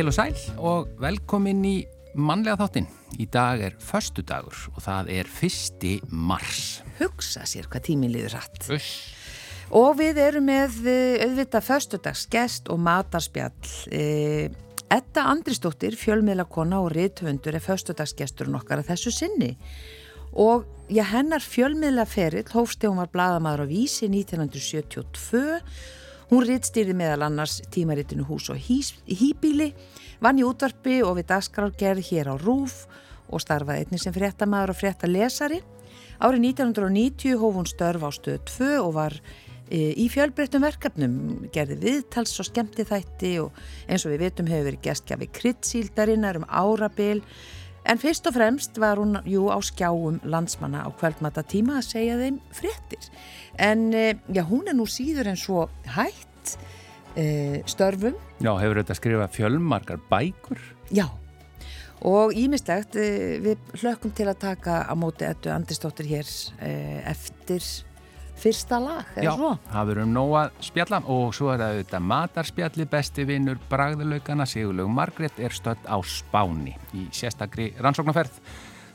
Heil og sæl og velkomin í mannlega þáttinn. Í dag er förstu dagur og það er fyrsti mars. Hugsa sér hvað tíminn liður rætt. Uss. Og við erum með eh, auðvitað förstudagsgest og matarspjall. Eh, Edda Andrisdóttir, fjölmiðlakona og rithundur er förstudagsgesturinn okkar að þessu sinni. Og já, hennar fjölmiðlaferill hófst þegar hún var bladamadur á Vísi 1972. Hún rittstýrði meðal annars tímaritinu hús og hýbíli, vann í útvarpi og við dagskrárgerð hér á Rúf og starfaði einnig sem fréttamaður og fréttalesari. Árið 1990 hóf hún störf á stöðu 2 og var e, í fjölbreyttum verkefnum, gerði viðtals og skemmti þætti og eins og við vitum hefur verið gestgjafi kryddsíldarinnar um árabil en fyrst og fremst var hún jú á skjáum landsmanna á kvöldmata tíma að segja þeim fréttir. En e, já, hún er nú síður en svo hætt e, störfum. Já, hefur þetta skrifað fjölmarkar bækur? Já, og ímislegt við hlökkum til að taka á móti Eddu Andristóttir hér e, eftir fyrsta lag, eða Já, svo? það verður um nóg að spjalla og svo er það auðvitað matarspjalli besti vinnur bragðalaugana Sigurlaug Margrét er stödd á Spáni í sérstakri rannsóknarferð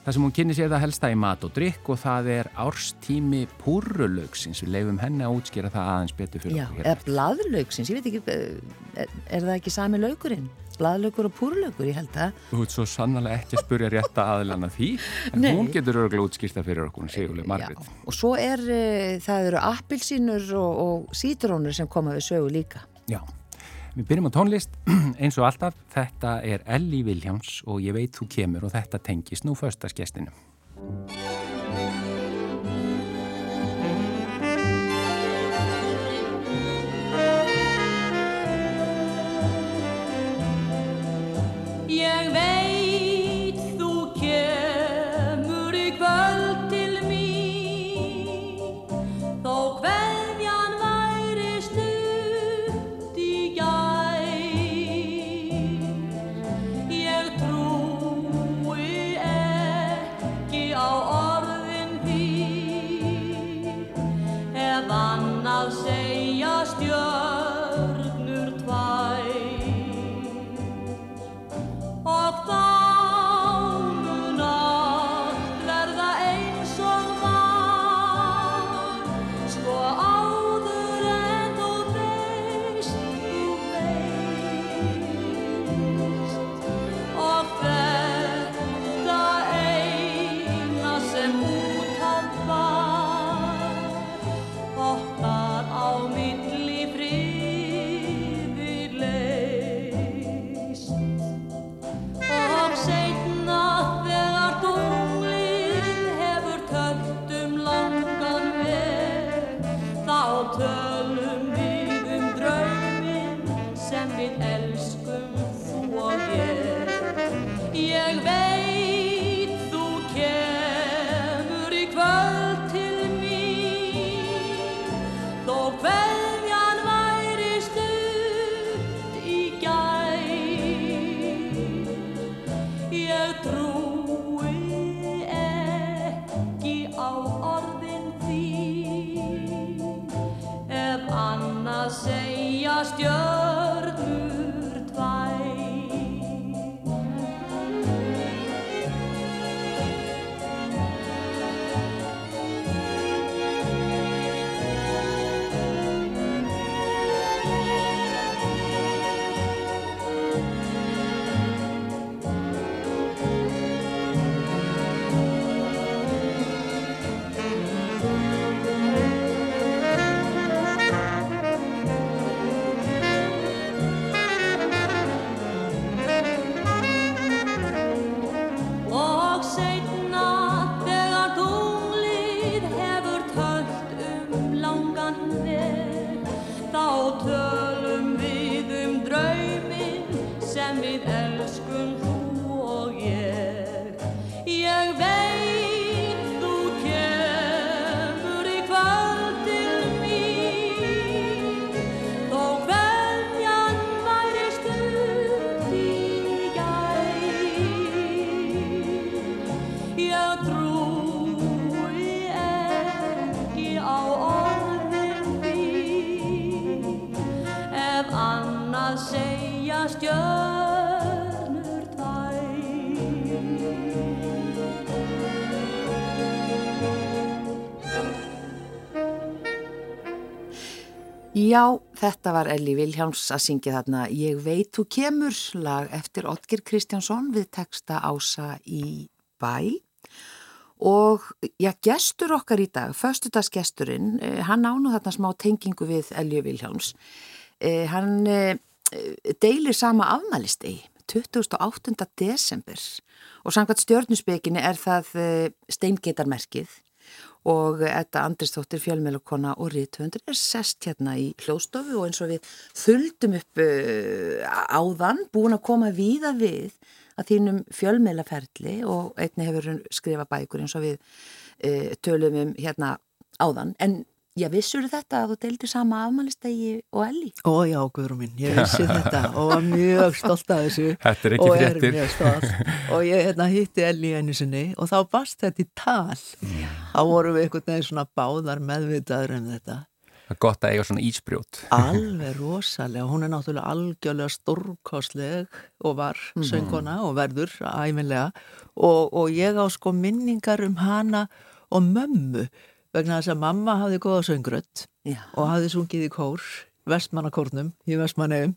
þar sem hún kynni sér það helsta í mat og drikk og það er árstími púrulaugsins, við leifum henni að útskýra það aðeins betur fyrir Já, okkur eða bladlaugsins, ég veit ekki, eh, er, er það ekki sami laugurinn? Bladlaugur og púrlaugur, ég held að. Þú ert svo sannlega ekki að spurja rétta aðlana því en Nei. hún getur örgulega útskýrta fyrir okkur Sigurlaug Margrét Já, og svo er, uh, það eru appilsínur og, og sítrónur sem koma við sögu líka. Já, við byrjum á tónlist eins og alltaf, þetta er Elli Viljáms og ég veit þú kemur og þetta tengist nú föstaskestinu. Já, þetta var Elli Viljáms að syngja þarna Ég veit þú kemur lag eftir Otger Kristjánsson við texta ása í bæ og já, gestur okkar í dag, föstudagsgesturinn, eh, hann ánu þarna smá tengingu við Elli Viljáms. Eh, hann eh, deilir sama afmælistegi, 28. desember og samkvæmt stjórnusbygginni er það steingetarmerkið og þetta Andristóttir fjölmjölukona og rítvöndur er sest hérna í hljóstofu og eins og við þuldum upp uh, áðan, búin að koma víða við að þínum fjölmjölaferli og einni hefur skrifað bækur eins og við uh, tölum um hérna áðan. En Já, vissur þetta að þú deildi sama afmælistegi og Elli? Ó já, Guðrún minn, ég vissi þetta og var mjög stolt af þessu Þetta er ekki og fréttir. er mjög stolt. Og ég hérna, hitti Elli einu sinni og þá bast þetta í tal. Þá vorum við einhvern veginn svona báðar meðvitaður um þetta. Það er gott að eiga svona ísbrjót. alveg rosalega, hún er náttúrulega algjörlega stórkostleg og var söngona og verður æfinlega og, og ég á sko minningar um hana og mömmu vegna þess að mamma hafði góða söngrödd Já. og hafði sungið í kór vestmannakórnum í vestmannegum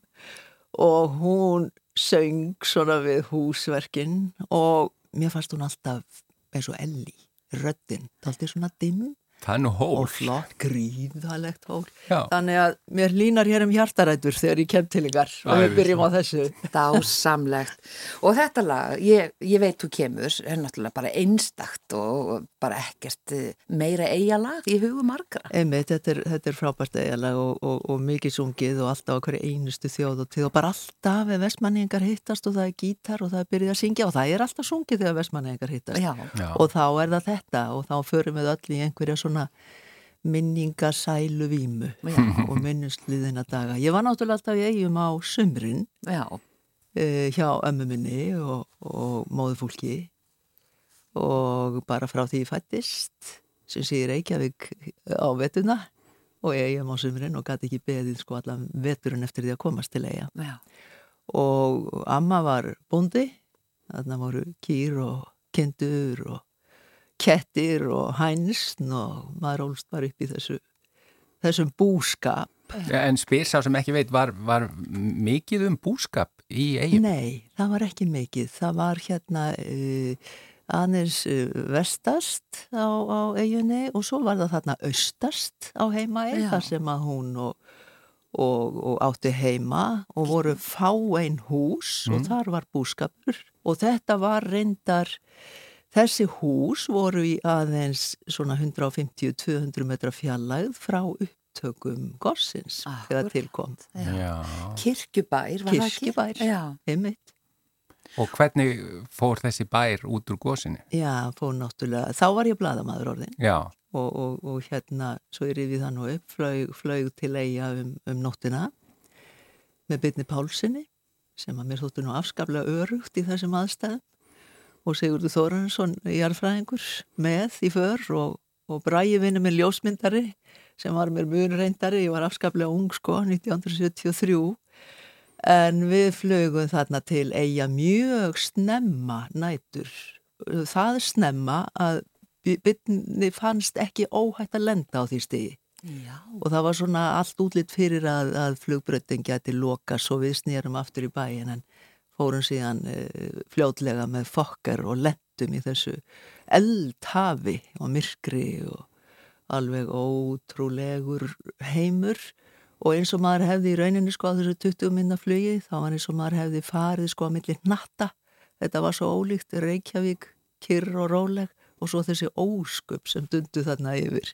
og hún söng svona við húsverkin og mér fannst hún alltaf eins og Elli, röddinn, þátti svona dimm Það er nú hól. og flott, gríðalegt hól Já. þannig að mér línar hér um hjartarætur þegar ég kem til ykkar og við byrjum á þessu Dásamlegt. Og þetta lag, ég, ég veit þú kemur, er náttúrulega bara einstakt og bara ekkert eh, meira eigalag í hugum margra. Einmitt, þetta er, þetta er frábært eiginlega og, og, og mikið sungið og alltaf á hverju einustu þjóð og tíð og bara alltaf ef vestmanningar hittast og það er gítar og það er byrjað að syngja og það er alltaf sungið þegar vestmanningar hittast Já, Já. og þá er það þetta og þá förum við öll í einhverja svona minningasælu vímu Já. og minnustliðina daga. Ég var náttúrulega alltaf í eigum á sumrin uh, hjá ömmu minni og, og móðufólki og bara frá því fættist sem sé Reykjavík á vetuna og eigum á sumrin og gæti ekki beðið sko allan veturinn eftir því að komast til eiga já, og amma var bóndi þarna voru kýr og kindur og kettir og hænsn og maður ólst var upp í þessu þessum búskap Ja, En spyr sá sem ekki veit, var, var mikið um búskap í eigin? Nei, það var ekki mikið. Það var hérna uh, aðeins uh, vestast á, á eiginni og svo var það þarna austast á heimaeig Já. þar sem að hún og, og, og átti heima og voru fáein hús og þar var búskapur og þetta var reyndar Þessi hús voru í aðeins svona 150-200 metra fjallægð frá upptökum gossins þegar Akkurat. tilkom. Já. kirkjubær, var það ekki? Kirkjubær. Já, Einmitt. Og hvernig fór þessi bær út úr gósinu? Já, fór náttúrulega, þá var ég bladamaður orðin Já, og, og, og hérna, svo er ég við það nú upp, flög, flög til eiga um, um nóttina með Byrni Pálsini sem að mér þóttu nú afskaplega örugt í þessum aðstæðum og Sigurður Þórensson, jarðfræðingur, með í för og, og bræði vinnu með ljósmyndari sem var mér mjög reyndari, ég var afskaplega ung sko, 1973 en við flögum þarna til eiga mjög snemma nætur. Það snemma að bytni fannst ekki óhætt að lenda á því stigi. Já, og það var svona allt útlitt fyrir að, að flugbröttin geti loka svo við snýrum aftur í bæin en fórum síðan uh, fljótlega með fokkar og lettum í þessu eldhafi og myrkri og alveg ótrúlegur heimur. Og eins og maður hefði í rauninni sko á þessu 20 minna flugi þá var eins og maður hefði farið sko á milli hnatta. Þetta var svo ólíkt Reykjavík, kyrr og róleg og svo þessi ósköp sem dundu þarna yfir.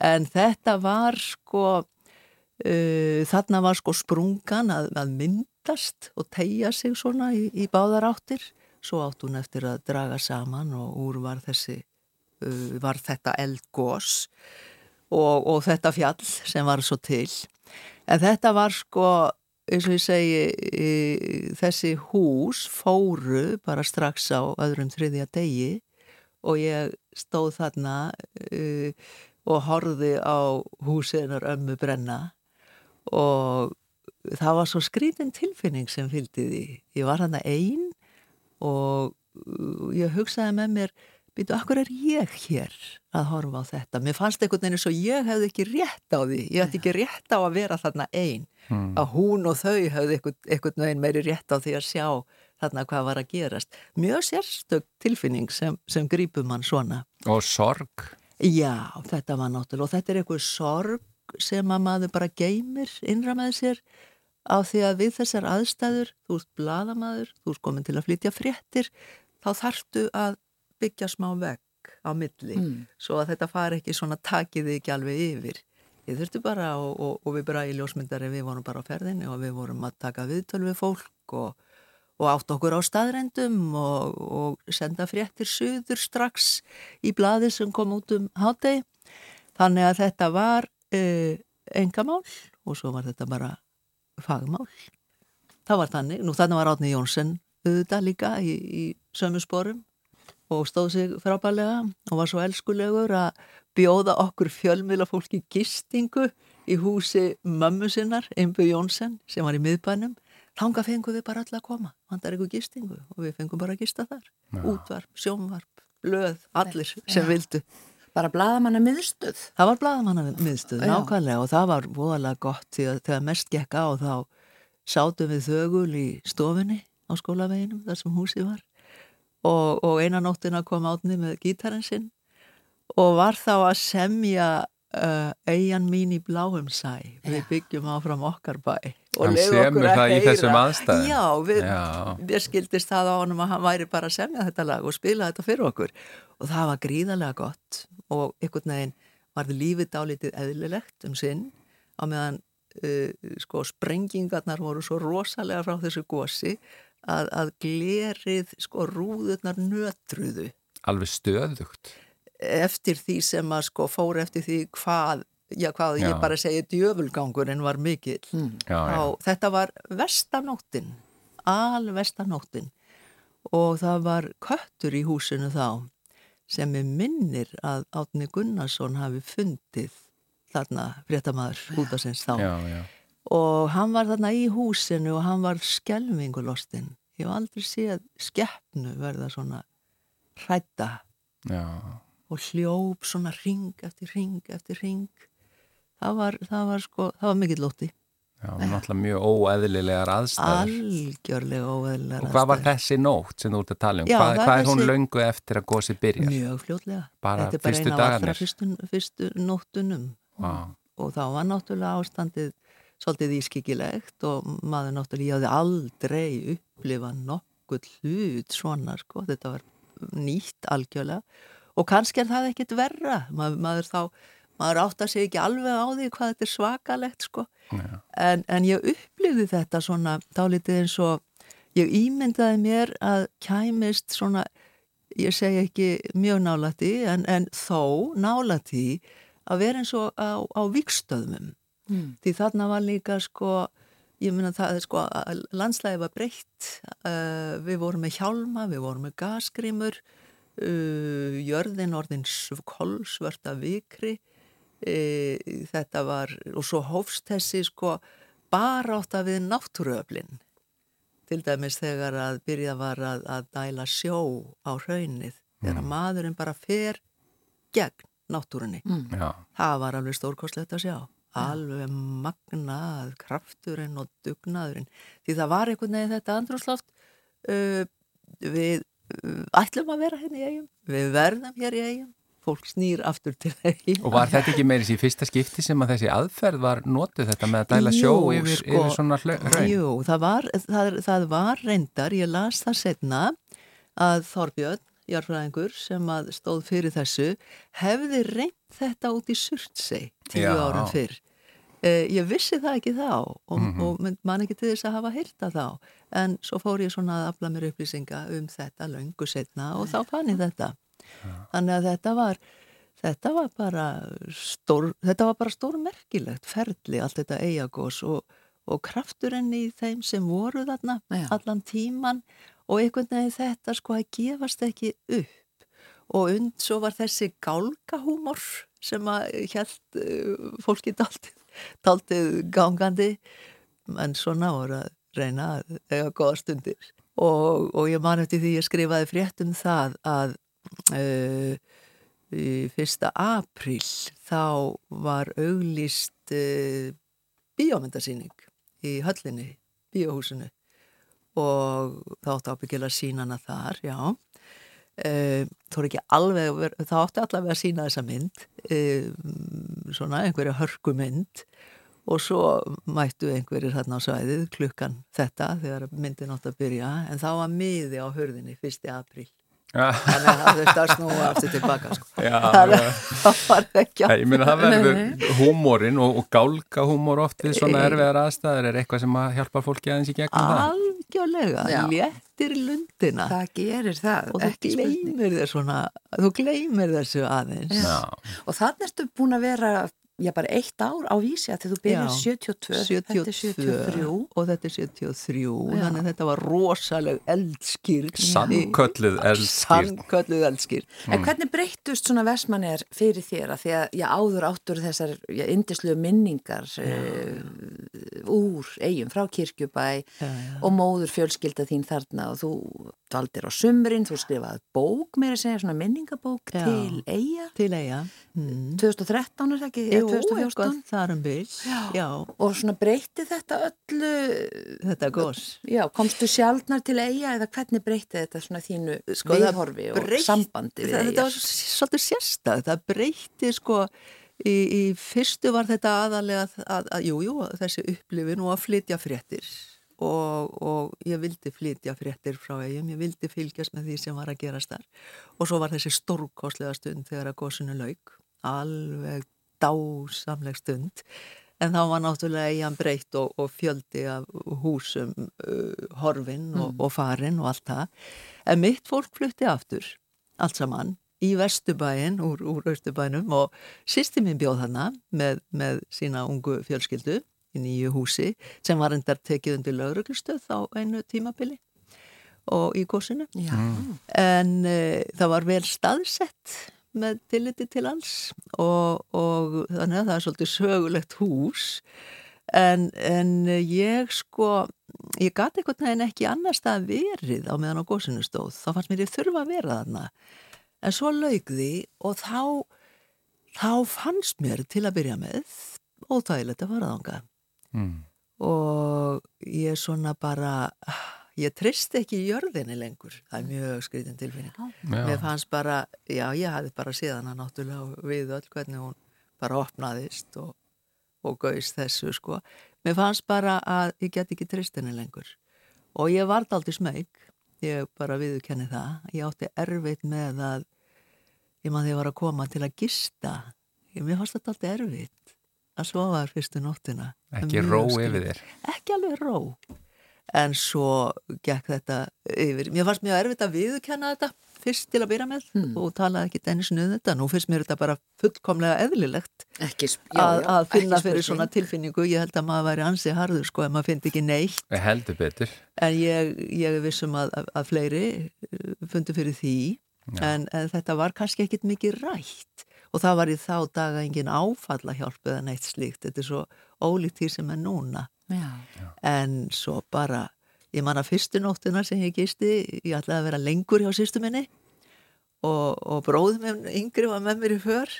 En þetta var sko uh, þarna var sko sprungan að, að myndast og tegja sig svona í, í báðar áttir. Svo átt hún eftir að draga saman og úr var þessi uh, var þetta eldgós og, og þetta fjall sem var svo til. En þetta var sko eins og ég segi e, þessi hús fóru bara strax á öðrum þriðja degi og ég stóð þarna e, og horfði á húsinar ömmu brenna og það var svo skrítin tilfinning sem fylgdi því. Ég var hana einn og uh, ég hugsaði með mér býtu, akkur er ég hér að horfa á þetta? Mér fannst einhvern veginn eins og ég hefði ekki rétt á því, ég hefði ekki rétt á að vera þarna einn, Mm. að hún og þau hefði einhvern, einhvern veginn meiri rétt á því að sjá þarna hvað var að gerast. Mjög sérstök tilfinning sem, sem grípum mann svona. Og sorg. Já, þetta var náttúrulega og þetta er einhver sorg sem að maður bara geymir innra með sér á því að við þessar aðstæður, þú ert bladamaður, þú ert komin til að flytja fréttir, þá þarftu að byggja smá vegg á milli Mm. svo að þetta fari ekki svona takið þig ekki alveg yfir. Þið þurftu bara og, og, og við bara í ljósmyndari við vorum bara á ferðinni og við vorum að taka viðtöl við fólk og, og átt okkur á staðrendum og, og senda fréttir suður strax í blaði sem kom út um hátegi. Þannig að þetta var uh, engamál og svo var þetta bara fagmál. Það var þannig, nú þannig var Átni Jónsson auðvitað líka í, í sömu sporum og stóð sig frábælega og var svo elskulegur að bjóða okkur fjölmiðla fólki gistingu í húsi mömmu sinnar, Einbu Jónsson, sem var í miðbænum. Þanga fengum við bara öll að koma, vandar ykkur gistingu og við fengum bara að gista þar. Já. Útvarp, sjónvarp, blöð, allir sem Já. vildu. Bara blaðamanna miðstöð. Það var blaðamanna miðstöð, nákvæmlega og það var voðalega gott því að þegar mest gekk á þá sátum við þögul í stofunni á skólaveginum þar sem húsið var. Og, og eina nóttina kom átni með gítarinn sinn og var þá að semja uh, eigin mín í bláum sæ. Við byggjum áfram okkar bæ og Hann leyfðu okkur að heyra. Já, við, Já. mér skildist það á honum að hann væri bara að semja þetta lag og spila þetta fyrir okkur og það var gríðarlega gott og einhvern veginn varði lífið dálítið eðlilegt um sinn á meðan uh, sko sprengingarnar voru svo rosalega frá þessu gósi að, að glerið sko rúðurnar nötruðu Alveg stöðugt. eftir því sem að sko fór eftir því hvað, já hvað Já. ég bara segi djöfulgangurinn var mikill Mm. Já, já. á, þetta var vestanóttin alvestanóttin og það var köttur í húsinu þá sem er minnir að Átni Gunnarsson hafi fundið þarna fréttamaður útastins þá Já, já. og hann var þarna í húsinu og hann var skelvingulostinn ég hef aldrei séð skeppnu verða svona hrætta Já. og hljóp svona ring eftir ring eftir ring það var, það var sko, það var mikill lótti Já, náttúrulega mjög óeðlilegar aðstæður. algjörlega óveðlega Og hvað var þessi nótt sem þú ert að tala um? Já, hvað, hvað er hún þessi- löngu eftir að gósi byrjar? Mjög fljótlega. Bara Þetta er bara eina allra fyrstu, fyrstu nóttunum Vá. og þá var náttúrulega ástandið svolítið ískikilegt og maður náttúrulega, ég hafði aldrei upplifað nokkuð hlut svona, sko, þetta var nýtt algjörlega og kannski er það ekkit verra, maður, maður þá maður átta sig ekki alveg á því hvað þetta er svakalegt, sko. En, en ég upplifði þetta svona dálítið eins og ég ímyndaði mér að kæmist svona ég segi ekki mjög nálætti en, en þó nálætti að vera eins og á, á vikstöðmum Mm. því þarna var líka sko ég meina það er sko að landslæði var breytt. Uh, við vorum með hjálma, við vorum með gasgrímur. Uh, jörðin orðin kolsvörta vikri uh, þetta var og svo hófst þessi sko barátta við náttúruöflin. Til dæmis þegar að byrja var að, að dæla sjó á hraunið þegar maðurinn bara fer gegn náttúrunni. Já. það var alveg stórkostlegt að sjá. Alveg magnað krafturinn og dugnaðurinn. Því það var einhvern veginn þetta andrúsloft uh, við uh, ætlum að vera hérna í eigum við verðum hér í eigum fólk snýr aftur til eigum Og var þetta ekki meirins í fyrsta skipti sem að þessi aðferð var notuð þetta með að dæla sjó Jú, yfir, sko, yfir svona hraun? Jú, það var, það, það var reyndar, ég las það setna að Þorbjörn, jarfræðingur sem að stóð fyrir þessu hefði reynd þetta út í Surtsey tíu árum fyrr. Eh, ég vissi það ekki þá og, Mhm. og mynd- man ekki til þess að hafa heyrta þá. En svo fór ég svona að afla mér upplýsinga um þetta löngu setna og þá fann ég þetta þannig að þetta var þetta var bara stór þetta var bara stórmerkilegt ferli allt þetta eigagós og, og krafturinn í þeim sem voru þarna Já. allan tíman og einhvern veginn þetta sko að gefast ekki upp. Og und svo var þessi gálgahúmor sem að hjælt uh, fólki daldið, daldið gangandi. En svona voru að reyna að eiga góða stundir. Og, og ég man eftir því ég skrifaði frétt um það að fyrsta apríl þá var auglýst uh, bíómyndasýning í höllinni, bíóhúsinu. Og þá átti ábyggilega að sína hana þar, já. Uh, þú er ekki alveg þá átti allavega að sína þessa mynd svona einhverja hörku mynd og svo mættu einhverjir hérna á svæðið klukkan þetta þegar myndin átti að byrja en þá var miði á hörðinni 1. apríl þannig að það þurfti að snúa aftur tilbaka sko. Já, það, var ekki að Ég meina það verður húmórin og, og gálka húmór oft við svona erfiðar aðstæður er eitthvað sem að hjálpa fólki aðeins í gegnum það. algjörlega léttir lundina. Það gerir það, og þú gleymir þér svona þú gleymir þessu aðeins. Já. Já, Og þannig ertu búin að vera, já bara eitt ár á vísi að þú byrjar Já. 72, þetta er 73. og þetta er 73 þannig að þetta var rosaleg eldskýrn sannkölluð eldskýrn. sannkölluð eldskýrn En hvernig breyttust svona versmannir fyrir þér að því að já, áður áttur þessar já, indislu minningar uh, úr eigum frá kirkjubæ og móður fjölskylda þín þarna og þú valdir á sumrin, þú skrifaði bók meira að segja, svona minningabók Já. til eiga til eiga mm. 2013 er það ekki, eða 2014 þar um bil já. og svona breytti þetta öllu þetta gos. Já, komstu sjálfnar til eiga eða hvernig breytti þetta svona þínu Sko, viðhorfi og breytt- sambandi við það, þetta var svolítið sérstæð það breytti sko í, í fyrstu var þetta aðalega að, að, að jú, jú, þessi upplifin og að flytja fréttir. Og, og ég vildi flytja fréttir frá eigum, ég vildi fylgjast með því sem var að gerast þar. Og svo var þessi stórkostlega stund þegar að gósinu lauk alveg dásamleg stund. En þá var náttúrulega eigin breytt og, og fjöldi af húsum uh, horfin og, og farin og allt það. En mitt fólk flutti aftur allt saman í Vesturbæin úr, úr Östurbænum og sýsti minn bjóð hana með, með sína ungu fjölskyldu í nýju húsi sem var endar tekið undir lauruglustöð á einu tímabili og í gósinu Já, en uh, það var vel staðsett með tilliti til alls og, og þannig að það er svolítið sögulegt hús. En, en ég sko ég gati einhvern veginn ekki annar stað verið á meðan á gósinu stóð. Þá fannst mér ég þurfa að vera þarna. En svo laug því og þá þá fannst mér til að byrja með óþægilegt að fara þangað. Mm. og ég svona bara ég trist ekki í jörðinni lengur. Það er mjög skritin tilfinning. Mér Já. fannst bara, já ég hafði bara síðan hana náttúrulega við öll hvernig hún bara opnaðist og, og gauðist þessu sko. Mér fannst bara að ég get ekki trist henni lengur. Og ég varð aldrei smeg ég bara viðurkenni það. Ég átti erfitt með að ég maður því að var að koma til að gista. Ég, mér fannst þetta alltaf erfitt að sofa þar fyrstu nóttina. Ekki ró skrítið yfir þér. ekki alveg ró en svo gekk þetta yfir, mér fannst mjög erfitt að viðurkenna þetta fyrst til að byrja með Hmm. og talaði ekki enni snuð þetta, nú finnst mér þetta bara fullkomlega eðlilegt ekki, sp- já, að, já, að finna fyrir svona tilfinningu. Ég held að maður væri ansi harður sko ef maður finnst ekki neitt. Við heldur betur. en ég, ég vissum að, að, að fleiri uh, fundi fyrir því. En, en þetta var kannski ekkit mikið rætt. Og það var í þá daga engin áfalla hjálp eða neitt slíkt. Þetta er svo ólíkt því sem er núna Já. en svo bara ég man að fyrstu nóttina sem ég gisti ég ætlaði að vera lengur hjá sýstu minni og, og bróðum yngri var með mér í för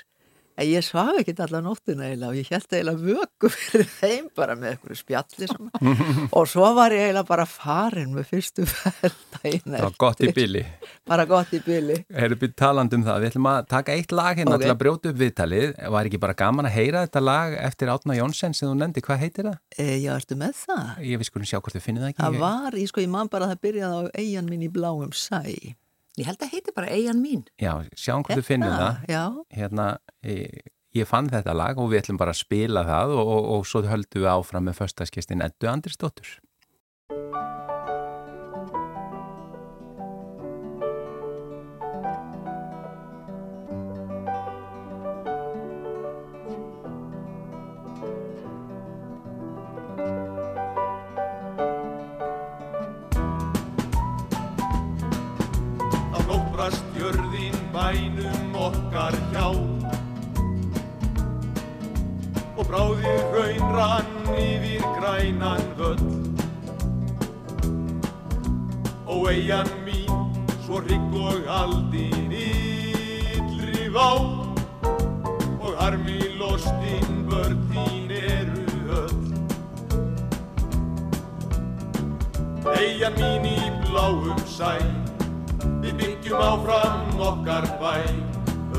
en ég svaf ekki allar nóttina eiginlega og ég held eiginlega vöku fyrir þeim bara með einhverju spjalli og svo var ég eiginlega bara farin með fyrstu ferðdægin Það var gott í bili. bara gott í bili Erum við talandi um það? Við ætlum að taka eitt lag hérna Ok. til að brjóta upp viðtalið. Var ekki bara gaman að heyra þetta lag eftir Átna Jónsson sem þú nefndi? Hvað heitir það? e, já, ertu með það? Ég við skulum sjá hvort við finnum það ekki. það var, ég sko, ég man bara að það byrjaði á eigin Ég held að heiti bara eigin mín. Já, sjáum hvort við finnum það. já, Hérna, ég, ég fann þetta lag og við ætlum bara að spila það og, og, og svo höldum við áfram með förstaskestin Eddu Andrisdóttur. Yfir grænan völl. Ó eigin mín, svo og hrygg og aldin yllri vá. Og harmi lostinn börn þín eru öll. Eyja mín í bláum sæ Við byggjum áfram okkar bæ.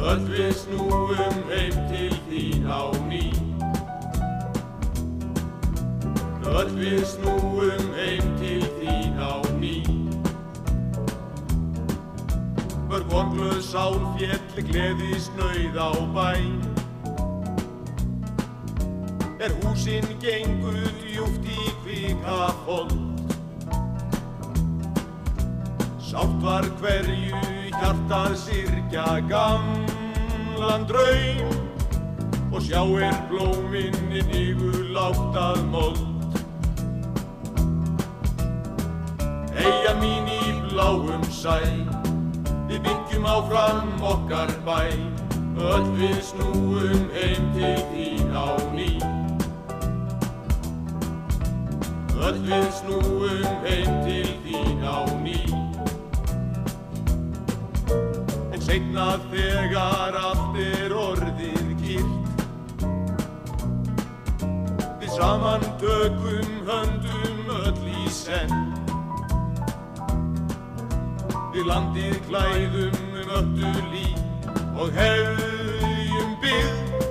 Öll við snúum heim til þín á ný Öll við snúum heim til þín á ný. Mörg vonglöð sál fjelli gleði snauð á bæn Er húsin genguð djúft í kvika fold Sátt var hverju hjartað sirkja gamlan draum. Og sjá er blóminn inn yfir láttað mold. Bláum sæ, við byggjum áfram okkar bæ, öll við snúum heim til þín á ný. Öll við snúum heim til þín á ný. En seinna þegar allt er orðið kýrt Við saman tökum höndum öll í senn Við landið klæðum um öllu líf og hefjum byggð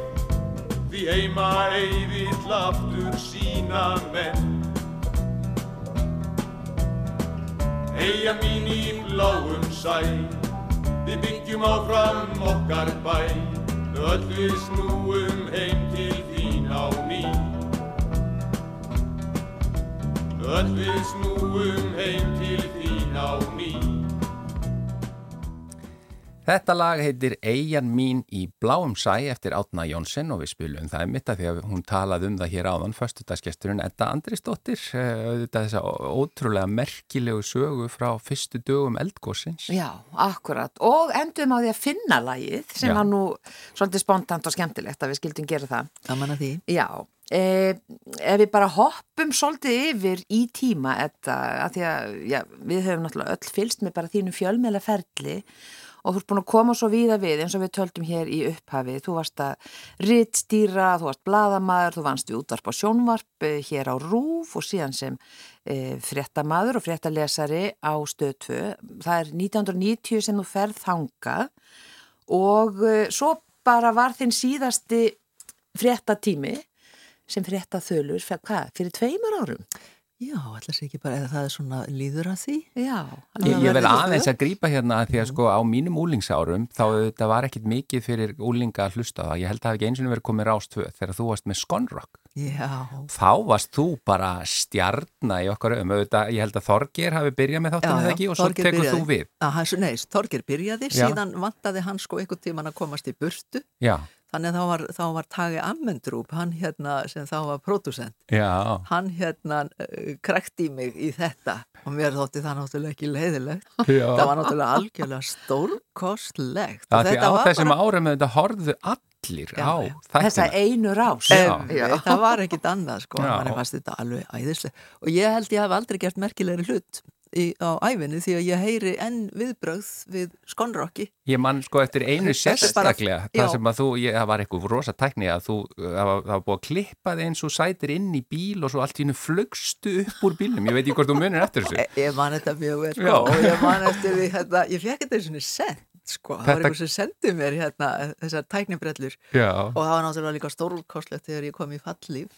Því heima eyvill aftur sína menn. Eyja mín í bláum sæ Við byggjum áfram okkar bæ. Öll við snúum heim til þín á ný. Öll við snúum heim til þín á ný Þetta lag heitir Eyjan mín í bláum sæ eftir Átna Jónsson og við spilum það mitt að því að hún talaði um það hér áðan förstudagsgesturinn Edda Andrisdóttir eh, auðvitað þessa ótrúlega merkilegu sögu frá fyrstu dögum eldgórsins Já, akkurat. Og endum á því að finna lagið sem var nú svolítið spontant og skemmtilegt að við skildum gera það. Gaman að því. Já, eh, ef við bara hoppum svolítið yfir í tíma þetta, að því að já, við höfum náttúrulega öll fylst með bara þínu fjölmeila ferli og þú ert búin að koma svo víða við eins og við töldum hér í upphafi. Þú varst að rittstýra, þú varst bladamaður, þú vannst við útvarp og sjónvarp eh, hér á Rúf og síðan sem e, fréttamaður og fréttalesari á stöð 2. Það er 1990 sem þú ferð þangað og e, svo bara var þinn síðasti fréttatími sem fréttaþölur, fyrir hvað, fyrir tveimur árum? Já, ætla sér ekki bara, eða það er svona líður að því. Já. Ég, ég ekki aðeins að grípa hérna að því að sko á mínum úlingsárum þá þetta var ekkit mikið fyrir úlinga að hlusta á það. Ég held að það hafi ekki eins og verið komið rástvöð þegar þú varst með Skonrock. Já, Þá varst þú bara stjarna í okkar. Auðvitað, ég held að Þorgir hafi byrjað með þáttum eða ekki og svo tekur byrjaði. þú við. Nei, Þorgir byrjaði, Já. síðan vantaði hann sko einhvern tíman að komast í burtu. Já, Þannig að þá var, þá var Tage Ammendrup, hann hérna sem þá var pródusent, hann hérna uh, krekti mig í þetta og mér þótti það náttúrulega ekki leiðilegt. já. Það var náttúrulega algjörlega stórkostlegt. Það þetta á þessum bara- árum þetta horfðu allir Já, á já. Þessa einu rás. Það var ekkit annað sko, manni fannst þetta alveg æðislega og ég held ég hef aldrei gert merkilegri hlut í, á æfinni því að ég heyri enn viðbrögð við skonrokki. Ég man sko eftir einu Þetta bara- sérstaklega Já. það sem að þú, ég, það var eitthvað rosa tækni að þú, það var, það var búið að klippa þig eins og sætir inn í bíl og svo allt í hennu flugstu upp úr bílnum. Ég veit ekki hvort þú munir eftir þessu. E- ég man þetta mjög vel sko, og ég man eftir því hérna, ég fekk þetta eins og sko, það var Þetta- einhver sem sendi mér hérna, þessar tæknibrellur Já, og það var náttúrulega líka stórkostlegt þegar ég kom í fallíf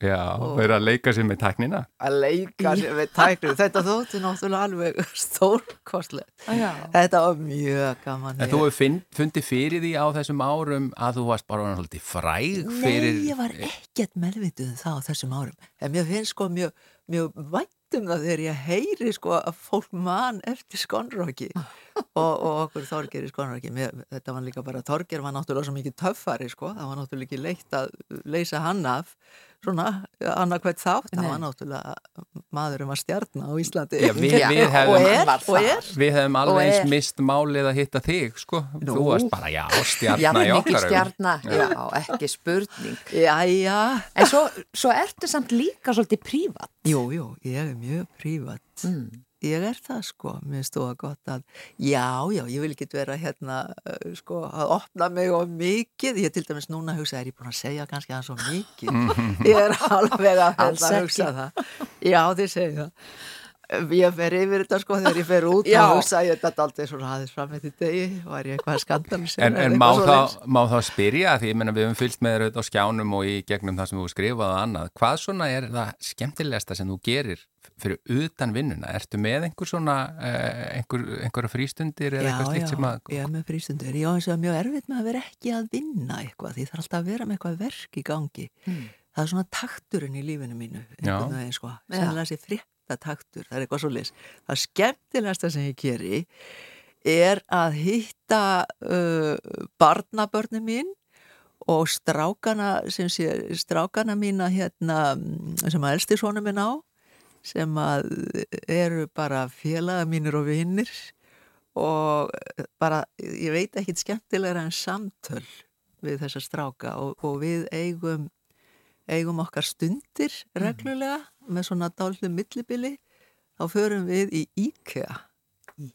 já, Og- verið að leika sér með tæknina að leika sér við tæknir þetta þótti náttúrulega alveg stórkostlegt Já. þetta var mjög gaman En þú finn, fundið fyrir því á þessum árum að þú varst bara svolítið fræg fyrir Nei, ég var ekkert meðvituð um það á þessum árum. En mér finnst sko mjög, mjög vænt um það þegar ég heyri sko að fólk man eftir skonrokki og, og okkur Þorger í skonrokki. Mér, þetta var líka bara, Þorger var náttúrulega svo mikið töffari sko, það var náttúrulega ekki leitt að leysa hann af svona annarkvæmt þátt, það var náttúrulega maðurum að stjarna á Íslandi. Já, við- við og hefðum- er, og er. Við hefum Og alveg eins mist málið að hitta þig, sko. Nú. Þú varst bara, já, Já, stjarnar í mikil okkar. augum. stjarnar, já, ekki spurning. Jæja, En svo, svo ertu samt líka svolítið prívat. jú, jú, ég er mjög prívat. Mm. Ég er það sko, mér stóða gott að já, já, ég vil ekki vera hérna uh, sko, að opna mig og mikið, ég til dæmis núna hugsa er ég búin að segja kannski að svo mikið? Ég er alveg að hérna, ekki. hugsa það. Já, þið segja það. Ég fer yfir þetta sko þegar ég fer út Já. og hugsa ég þetta aldrei svona aðeins fram með því degi. Var ég eitthvað skandal En, en má, þá, má þá spyrja því, ég meina við höfum fyllt með auðvitað á skjánum og í gegnum það sem þú skrifað og annað, hvað svona er það skemmtilegasta sem þú gerir fyrir utan vinnuna? Ertu með einhver svona, eh, einhver, einhverja frístundir eða eitthvað slíkt sem að... ég er með frístundur, ég á eins og mjög erfitt með að vera ekki að vinna eitthvað, því það er alltaf að vera með eitthvað verk í gangi. Það er svona takturinn í lífinu mínu einhvern veginn sko, sennilega þessi frétta taktur, það er eitthvað svo leys það skemmtilegasta sem ég geri er að hitta uh, barnabörni mín og strákana sem sé, strákana mína hérna, sem að elsti svona minn á sem að eru bara félaga mínir og vinnir og bara, ég veit ekki skemmtilegra en samtöl við þessa stráka og, og við eigum eigum okkar stundir reglulega með svona dálfum millibili. Þá förum við í IKEA.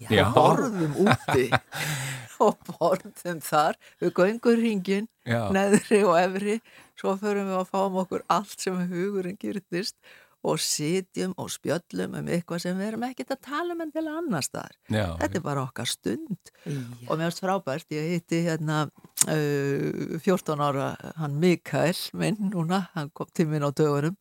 Já. borðum úti og borðum þar. Við göngum ringin Já. neðri og efri. Svo förum við að fáum okkur allt sem hugurinn gyrtist og sitjum og spjöllum um eitthvað sem við erum ekkert að tala um en til annar staðar. Já, þetta er bara okkar stund. Og mér finnst frábært, ég hitti hérna uh, 14 ára hann Mikael minn núna hann kom til minn á dögunum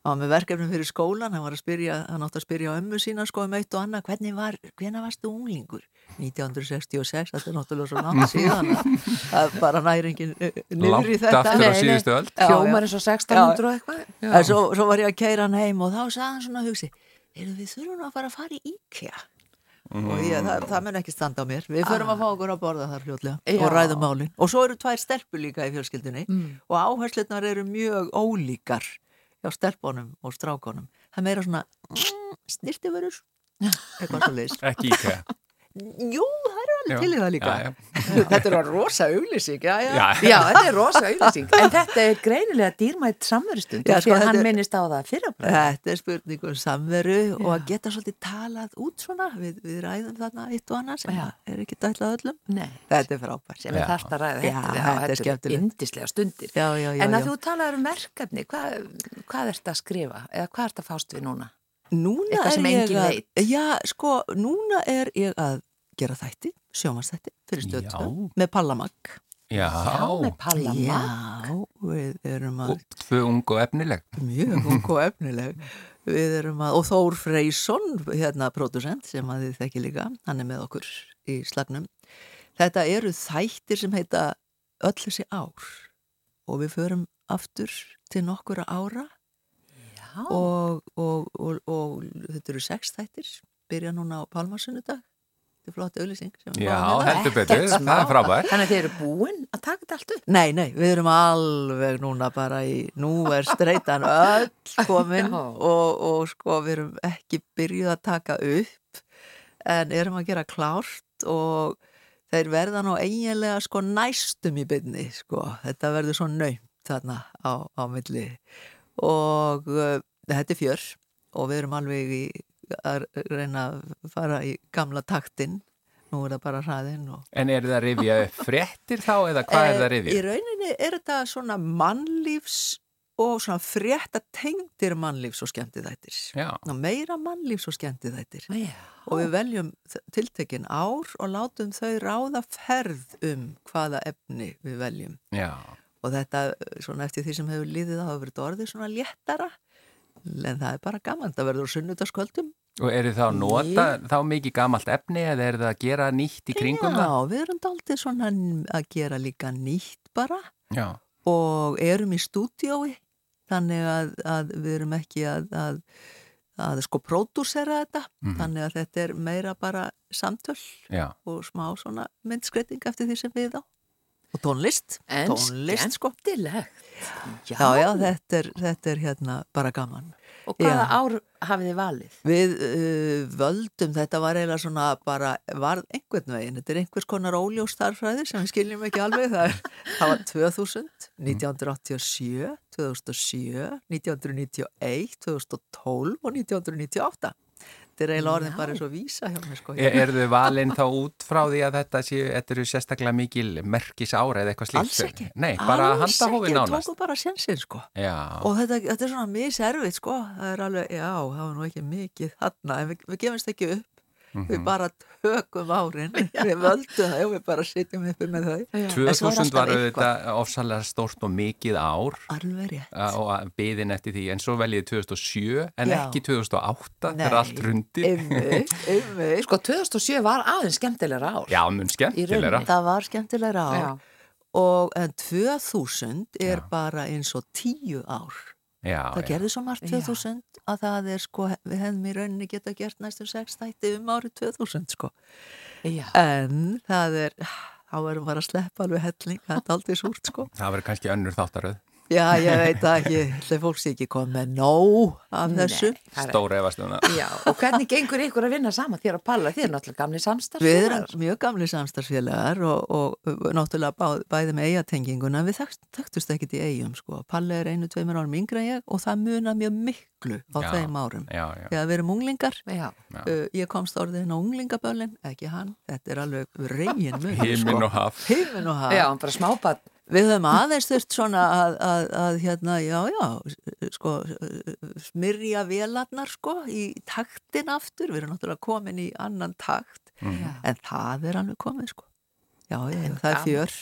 hann var með verkefnum fyrir skólan, hann var að spyrja hann átti að spyrja ömmu sína sko um eitt og annað hvernig var, hvenær varstu unglingur? 1966, þetta er náttúrulega svo langt síðan að það er bara næringin niður í langt þetta. aftur á síðustu öll. Já. eins og 1600 og eitthvað. En svo, svo var ég að keira hann heim og þá sagði hann svona að hugsi Heyrðu, við þurfum að fara að fara í IKEA. Og ég, það, það mun ekki standa á mér. Við förum að fá okkur að borða þar fljótlega Já. og ræðum málin. Og svo eru tvær stelpur líka í fjölskyldunni og áherslunar eru mjög ólíkar hjá stelpunum og strákonum það er meira svona mm, snirtiförur eitthvað svo leist Ekki íkæða. Jú, það eru alveg til í það líka Já, Þetta er rosa auglýsing já, já. Já, Já, þetta er rosa auðlýsing. En þetta er greinilega dýrmætt samverðstund. Já, sko, þetta hann minnist á það bara. Þetta er spurning um samveru og að geta svolítið talað út svona við, við ræðum þarna eitt og annað sem Já. er ekki dætlað öllum Nei, Þetta er frábært sem er Já. þarft að ræða. Já, þetta er indislega stundir. Já, já, já, en að já. þú talaður um verkefni, hvað, hvað ert að skrifa? Eða hvað ert að fást við núna? Núna er að. Já, sko, núna er ég að gera þætti, sjómanstætti fyrir Já. stöðtöð með Pallamag Já, með Palla Mag. Já, við erum að tvö ung og efnileg. mjög ung og efnileg. Við erum að, og Þór Freysson hérna pródusent sem að þið þekki líka hann er með okkur í slagnum. Þetta eru þættir sem heita öll þessi ár. Og við förum aftur til nokkura ára. Já, og, og, og, og þetta eru sex þættir byrja núna á Palmarsunnudag þetta er flott auðlýsing Já, heldur betur, það er frábært. Þannig að þið eru búin að taka þetta allt upp. Nei, nei, við erum alveg núna bara í, nú er streitan öll komin og, og sko við erum ekki byrjuð að taka upp en erum að gera klárt og þeir verða nú eiginlega sko næstum í byrni sko, þetta verður svo naumt þarna á, á milli. Og uh, þetta er fjör og við erum alveg í að reyna að fara í gamla taktin nú er það bara hraðinn og En er það að rifja fréttir þá eða hvað er það að Eh, Í rifja? rauninni er þetta svona mannlífs og svona frétta tengdir mannlífs og skemmtiðættir. Já, Ná, meira mannlífs og skemmtiðættir. Já. Og við veljum tiltekin ár og látum þau ráða ferð um hvaða efni við veljum. já. Og þetta, svona eftir því sem hefur líðið, það hefur verið orðið svona léttara. En það er bara gaman, það verður á sunnudagskvöldum. Og eru það að nota þá mikið gamalt efni eða er það að gera nýtt í kringum Já, það? við erum daldið svona að gera líka nýtt bara. Já, og erum í stúdiói þannig að, að við erum ekki að, að, að sko pródúsera þetta Mhm. þannig að þetta er meira bara samtöl já. og smá svona myndskreiting eftir því sem við á og tónlist, En tónlist sko skemmtilegt. Já. já, já, þetta er, þetta er hérna bara gaman Og hvaða Já. ár hafið þið valið? Við uh, völdum, þetta var eiginlega svona bara, var einhvern veginn, þetta er einhvers konar óljós starfræði sem við skiljum ekki alveg, það, er, það var 2000, 1987, 2007, 1991, 2012 og 1998. þetta er eiginlega orðin bara eins og vísa hjá mér sko. Er, er þau valinn þá út frá því að þetta séu, þetta eru sérstaklega mikil merkis ára eða eitthvað slíkt? Alls ekki. Nei, bara Alls handahófi ekki, nánast. tóku bara sjensin sko. Já, Og þetta, þetta er svona miservið sko, það er alveg, já, það var nú ekki mikið þarna, en við, við gefumst ekki upp, Mhm. við bara tökum árin, við völdum það og við bara sitjum uppi með þau. En svo er 2000 alltaf var auðvitað ofsalega stórt og mikið ár Alveg rétt. og byðin eftir því, en svo veljið 2007 en Já. ekki 2008 þegar allt rundi. Einmitt, einmitt. Sko 2007 var aðeins skemmtilegra ár. Já, mun skemmtilegra. Það var skemmtilegra ár Já. og en 2000 er Já. bara eins og tíu ár. Já, það já. gerði svo margt Já. 2000 að það er sko, við hefðum í rauninni geta gert næstu sex þætti um árið 2000 sko. Já. En það er, þá verðum bara að sleppa alveg helling, það er aldrei súrt sko. Það verður kannski önnur þáttaröð. Já, ég veit það ekki, þegar fólk sé ekki komið með nóg af þessu. Stóra efastuna. Já, og hvernig gengur ykkur að vinna saman þér að palla? Þið er náttúrulega gamli Við samstarfsfélagar. erum mjög gamli samstarfsfélagar og, og náttúrulega bá, bæði með eigatenginguna, við þekkt, þekktust ekkit í eigum sko. Palli er einu, tveimur árum yngre en ég og það muna mjög miklu á Já. þeim árum. Já, já. Þegar við erum unglingar, Já, uh, ég komst orðin á unglingaböllin, ekki hann, þetta er alveg reygin mun. Himinn og haf. Himinn og haf. já, bara smábann. Við höfum aðeins þurft svona að, að, að hérna, já, já, sko, smyrja velarnar, sko, í taktin aftur. Við erum náttúrulega komin í annan takt, Mm. en það er alveg komið, sko. Já, já, En það er fjör.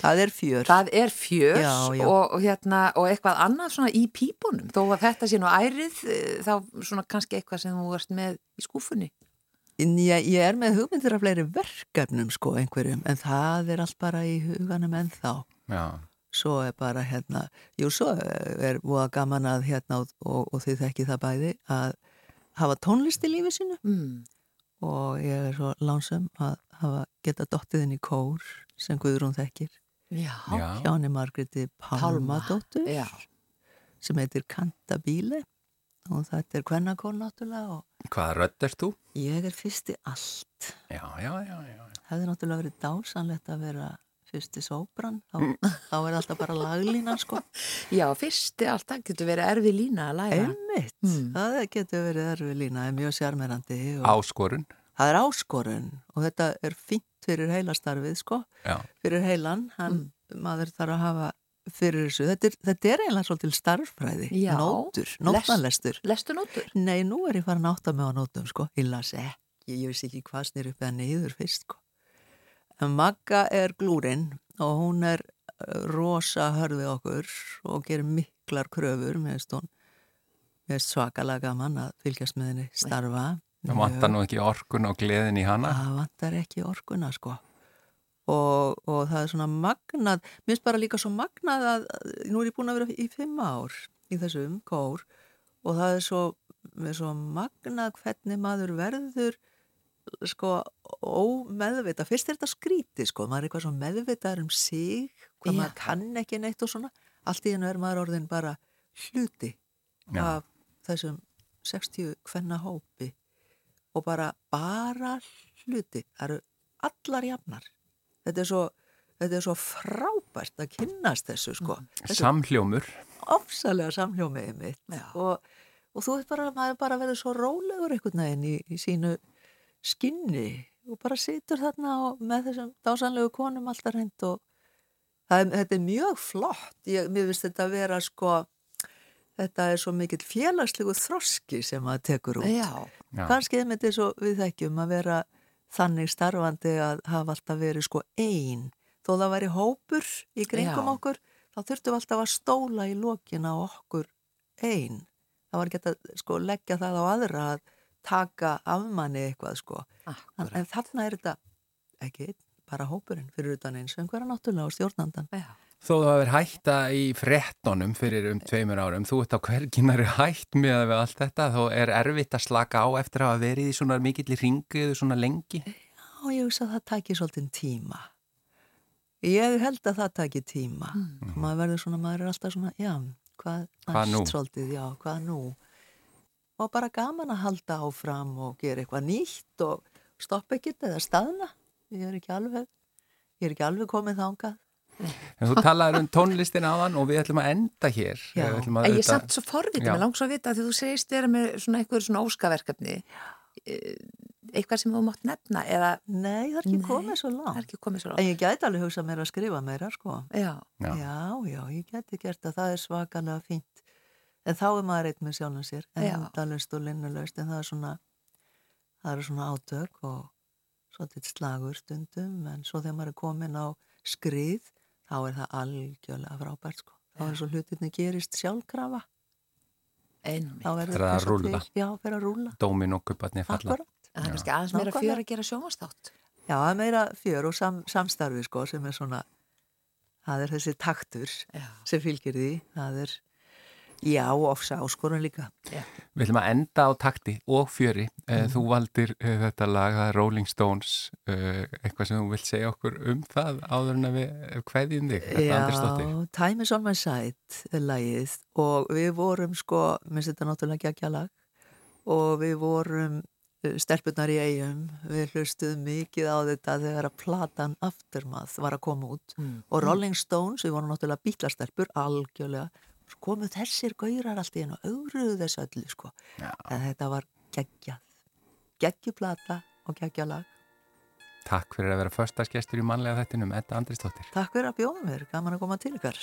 Það er fjör. Það er fjörs Já, já. Og, og, hérna, og eitthvað annað svona í pípunum. Þó að þetta sé nú ærið, eh, þá svona kannski eitthvað sem þú varst með í skúfunni. En Ég, ég er með hugmyndir af fleiri verkefnum, sko, einhverjum, en það er allt bara í huganum ennþá. Já. svo er bara hérna, jú svo er búið gaman að hérna og, og, og þið þekki það bæði að hafa tónlist í lífi sínu Mm. og ég er svo lánsum að hafa geta dottið inn í kór sem Guðrún þekkir Já. Já. hjá henni Margreti Palmadóttur Já. sem heitir Cantabile og þetta er kvennakór náttúrulega og Hvaða rödd ert þú? ég er fyrst í allt Já, já, já, já. hefði náttúrulega verið dásanlegt að vera fyrst í sóbran þá, þá er alltaf bara laglínan sko Já, fyrsti alltaf getur verið erfið lína að læra. Einmitt, Mm. það getur verið erfið lína, er mjög sjarmerandi og Áskorun. það er áskorun og þetta er fínt fyrir heilastarfið sko, Já. fyrir heilan, hann, maður þarf að hafa fyrir þessu, þetta er, þetta er eiginlega svolítil starffræði, Já. nótur, nótnalestur. Lestu nótur? Nei, nú er ég farin að átta mig á nótum sko, ég las ekki, ég vissi ekki hvað snýr upp eða niður fyrst sko. Magga er glúrin og hún er eh, rosa hörfið okkur og gerir miklar kröfur, hún, mér veist svakalega gaman að fylgjast með henni starfa. Það vantar nú ekki orkun og gleðin í hana. Það vantar ekki orkuna sko og, og það er svona magnað mér finnst bara líka svo magnað að nú er ég búin að vera í fimm ár í þessum kór og það er svo, er svo magnað hvernig maður verður sko ómeðvita fyrst er þetta skríti sko maður er eitthvað svo meðvitaður um sig hvað Já. maður kann ekki neitt og svona allt í hennu er maður orðin bara hluti Já. af þessum 60 hvenna hópi og bara, bara hluti. Það eru allar jafnar. Þetta er svo, þetta er svo frábært að kynnast þessu, sko. Þessu Samhljómur. ofsalega samhljómiði mitt. Og, og þú veist bara, maður bara verður svo rólegur einhvern veginn í, í sínu skinni og bara situr þarna og með þessum dásanlegu konum alltaf reynd og það er, þetta er mjög flott. Ég, mér finnst þetta að vera, sko, þetta er svo mikill félagslegu þroski sem maður tekur út. Kannski einmitt eins og við þekkjum að vera þannig starfandi að hafa alltaf verið sko einn þó það væri hópur í kringum Já. okkur þá þurftum við alltaf að stóla í lokina á okkur einn það var ekki að sko leggja það á aðra að taka af manni eitthvað sko en, Akkurat. en þarna er þetta ekki bara hópurinn fyrir utan eins og einhverja náttúrulega og stjórnandan Já. Þó þú hefur hætta í frettonum fyrir um tveimur árum, þú ert á hverginari hætt með að við allt þetta, þá er erfitt að slaka á eftir að hafa verið í svona mikill í ringuðu svona lengi. Já, ég hugsa að það taki svolítið tíma. Ég held að það taki tíma. Mm. Maður verður svona, maður er alltaf svona, já, hvað, Hvað nú? næst Svolítið, já, hvað nú? Og bara gaman að halda áfram og gera eitthvað nýtt og stoppa ekkert eða staðna. Ég er ekki alveg, ég er ekki alveg komið þangað. En þú talaður um tónlistin áðan og við ætlum að enda hér. Já. Við ætlum að En ég er samt svo forvitið, mér langs að vita að því þú segist vera með svona einhver svona óskaverkefni eh, eitthvað sem þú mátt nefna eða Nei, það er ekki Nei, komið svo það er langt. ekki komið svo En ég gæti alveg hugsað mér að skrifa meira, sko. Já, Já. Já, ég geti gert það, það er svakalega fínt. En þá er maður eitt með sjálfum sér, Já. endalust og linnulust, en það er svona, það eru svona átök og svolítið slagur stundum, en svo þegar maður er komin á skrið, þá er það algjörlega frábært, sko. Þá er svo hlutinni gerist sjálfkrafa, einmitt. þá verður Fer að eitthvað svo rúlla. til. Já, fyrir að rúlla. Dómin og kupparnir falla. Það er kannski aðeins meira fjör að gera sjónvastátt. Já, það er meira fjör og sam, samstarfi, sko, sem er svona, það er þessi taktur Já. sem fylgir því, það er, já, ofsa áskorun líka. Við ætlum að enda á takti og fjöri. Mm. Þú valdir uh, þetta lag, það er Rolling Stones, uh, eitthvað sem þú vilt segja okkur um það áður en að við kveðjum þig, þetta Andrisdóttir. Já, Time is on my side lagið og við vorum sko, minnst þetta náttúrulega geggja lag og við vorum stelpunar í eigum, við hlustuðum mikið á þetta þegar að platan Aftermath var að koma út Mm. og Rolling Stones, við vorum náttúrulega bílastelpur algjörlega, komu þessir gaurar allt í einu og augruðu þessu öllu sko, Já. en þetta var geggjað. Geggjuplata og geggjalag. Takk fyrir að vera förstaskestur í mannlega þettinum, Edda Andrisdóttir. Takk fyrir að bjóða mér, gaman að koma til ykkar